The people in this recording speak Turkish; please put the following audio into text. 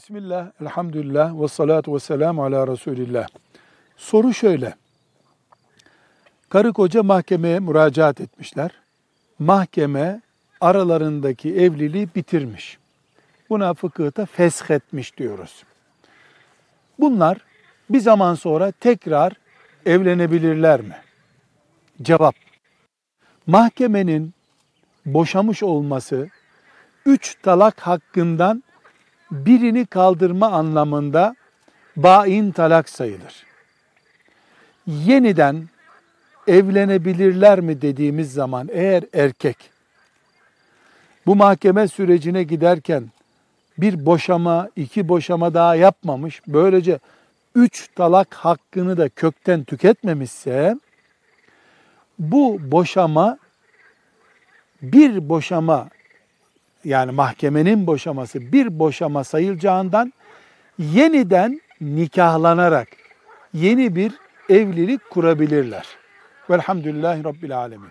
Bismillah, elhamdülillah ve salatu ve selamu ala Resulillah. Soru şöyle. Karı koca mahkemeye müracaat etmişler. Mahkeme aralarındaki evliliği bitirmiş. Buna fıkıhta feshetmiş diyoruz. Bunlar bir zaman sonra tekrar evlenebilirler mi? Cevap. Mahkemenin boşamış olması üç talak hakkından birini kaldırma anlamında bain talak sayılır. Yeniden evlenebilirler mi dediğimiz zaman eğer erkek bu mahkeme sürecine giderken bir boşama, iki boşama daha yapmamış, böylece üç talak hakkını da kökten tüketmemişse, bu boşama bir boşama yani mahkemenin boşaması bir boşama sayılacağından yeniden nikahlanarak yeni bir evlilik kurabilirler. Velhamdülillahi Rabbil Alemin.